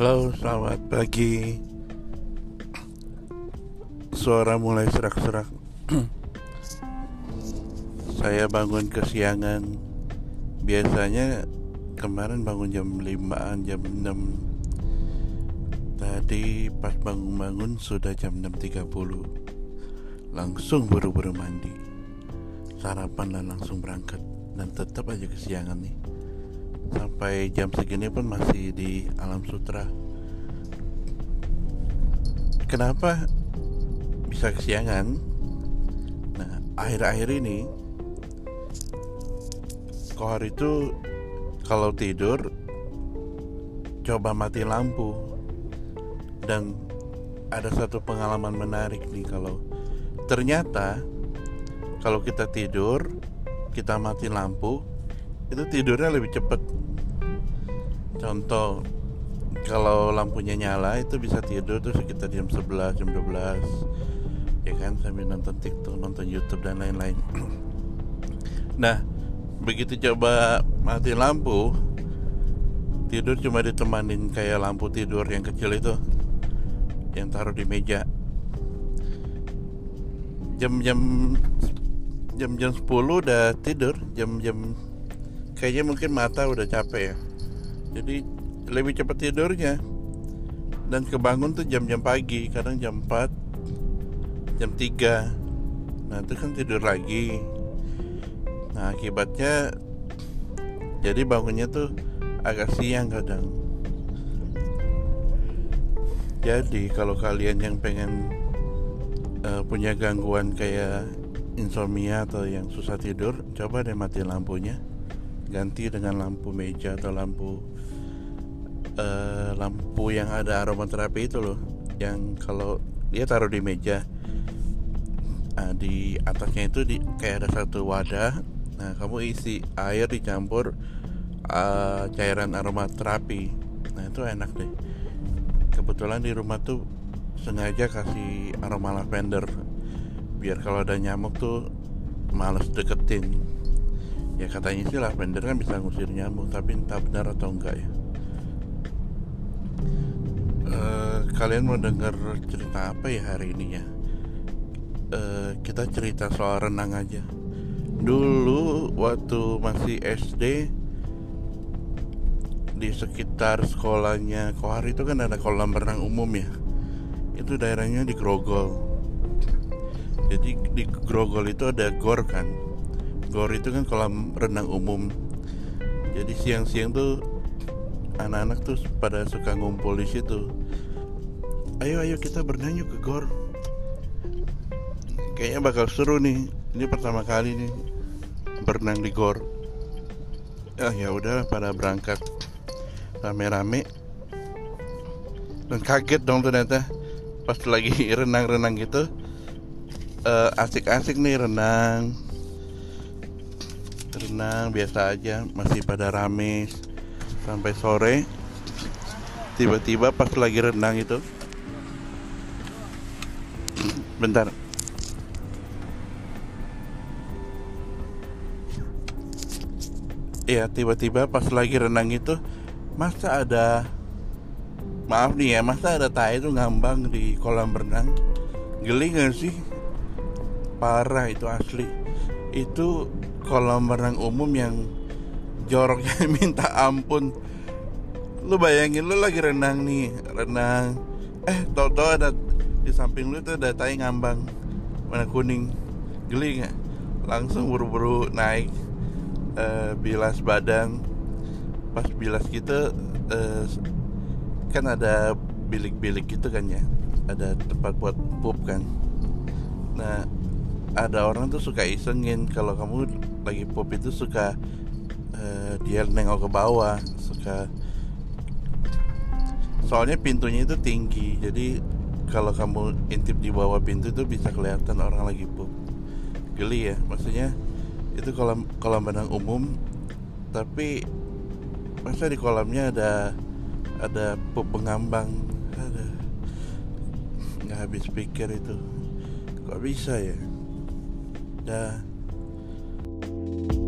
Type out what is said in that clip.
Halo, selamat pagi. Suara mulai serak-serak. Saya bangun kesiangan. Biasanya kemarin bangun jam 5 jam 6. Tadi pas bangun-bangun sudah jam 6.30. Langsung buru-buru mandi. Sarapan dan langsung berangkat dan tetap aja kesiangan nih sampai jam segini pun masih di alam sutra. Kenapa bisa kesiangan? Nah akhir-akhir ini kohar itu kalau tidur coba mati lampu. Dan ada satu pengalaman menarik nih kalau ternyata kalau kita tidur kita mati lampu itu tidurnya lebih cepat contoh kalau lampunya nyala itu bisa tidur tuh sekitar jam 11 jam 12 ya kan sambil nonton TikTok nonton YouTube dan lain-lain. Nah begitu coba mati lampu tidur cuma ditemanin kayak lampu tidur yang kecil itu yang taruh di meja. Jam-jam jam-jam 10 udah tidur jam-jam kayaknya mungkin mata udah capek ya jadi lebih cepat tidurnya. Dan kebangun tuh jam-jam pagi kadang jam 4 jam 3 nah itu kan tidur lagi. Nah akibatnya jadi bangunnya tuh agak siang kadang. Jadi kalau kalian yang pengen uh, punya gangguan kayak insomnia atau yang susah tidur coba deh mati lampunya ganti dengan lampu meja atau lampu uh, lampu yang ada aromaterapi itu loh. Yang kalau dia taruh di meja uh, di atasnya itu di, kayak ada satu wadah. Nah kamu isi air dicampur uh, cairan aromaterapi. Nah itu enak deh. Kebetulan di rumah tuh sengaja kasih aroma lavender. Biar kalau ada nyamuk tuh males deketin ya katanya sih lavender kan bisa ngusir nyamuk tapi entah benar atau enggak ya. Uh, kalian mau dengar cerita apa ya hari ini ya? Uh, kita cerita soal renang aja. Dulu waktu masih SD di sekitar sekolahnya Kohar itu kan ada kolam renang umum ya. Itu daerahnya di Grogol. Jadi di Grogol itu ada gor kan gor itu kan kolam renang umum. Jadi siang-siang tuh anak-anak tuh pada suka ngumpul di situ. Ayo ayo kita berenang ke gor. Kayaknya bakal seru nih. Ini pertama kali nih berenang di gor. Ah ya udah pada berangkat. Rame-rame. Dan kaget dong ternyata. Pas lagi renang-renang gitu uh, asik-asik nih renang renang biasa aja masih pada rame. Sampai sore tiba-tiba pas lagi renang itu. Bentar. Iya tiba-tiba pas lagi renang itu masa ada maaf nih ya masa ada tai itu ngambang di kolam renang? Geli gak sih? Parah itu asli. Itu kolam renang umum yang joroknya minta ampun. Lu bayangin lu lagi renang nih renang. Eh tau ada di samping lu tuh ada tai ngambang warna kuning. Geli nggak? Langsung buru-buru naik uh, bilas badan. Pas bilas gitu uh, kan ada bilik-bilik gitu kan ya? Ada tempat buat pup kan? Nah ada orang tuh suka isengin kalau kamu lagi pop itu suka uh, dia nengok ke bawah suka. Soalnya pintunya itu tinggi jadi kalau kamu intip di bawah pintu itu bisa kelihatan orang lagi pop. Geli ya maksudnya itu kolam kolam renang umum tapi masa di kolamnya ada ada pup pengambang. Ada. Nggak habis pikir itu. Kok bisa ya? Dah Thank you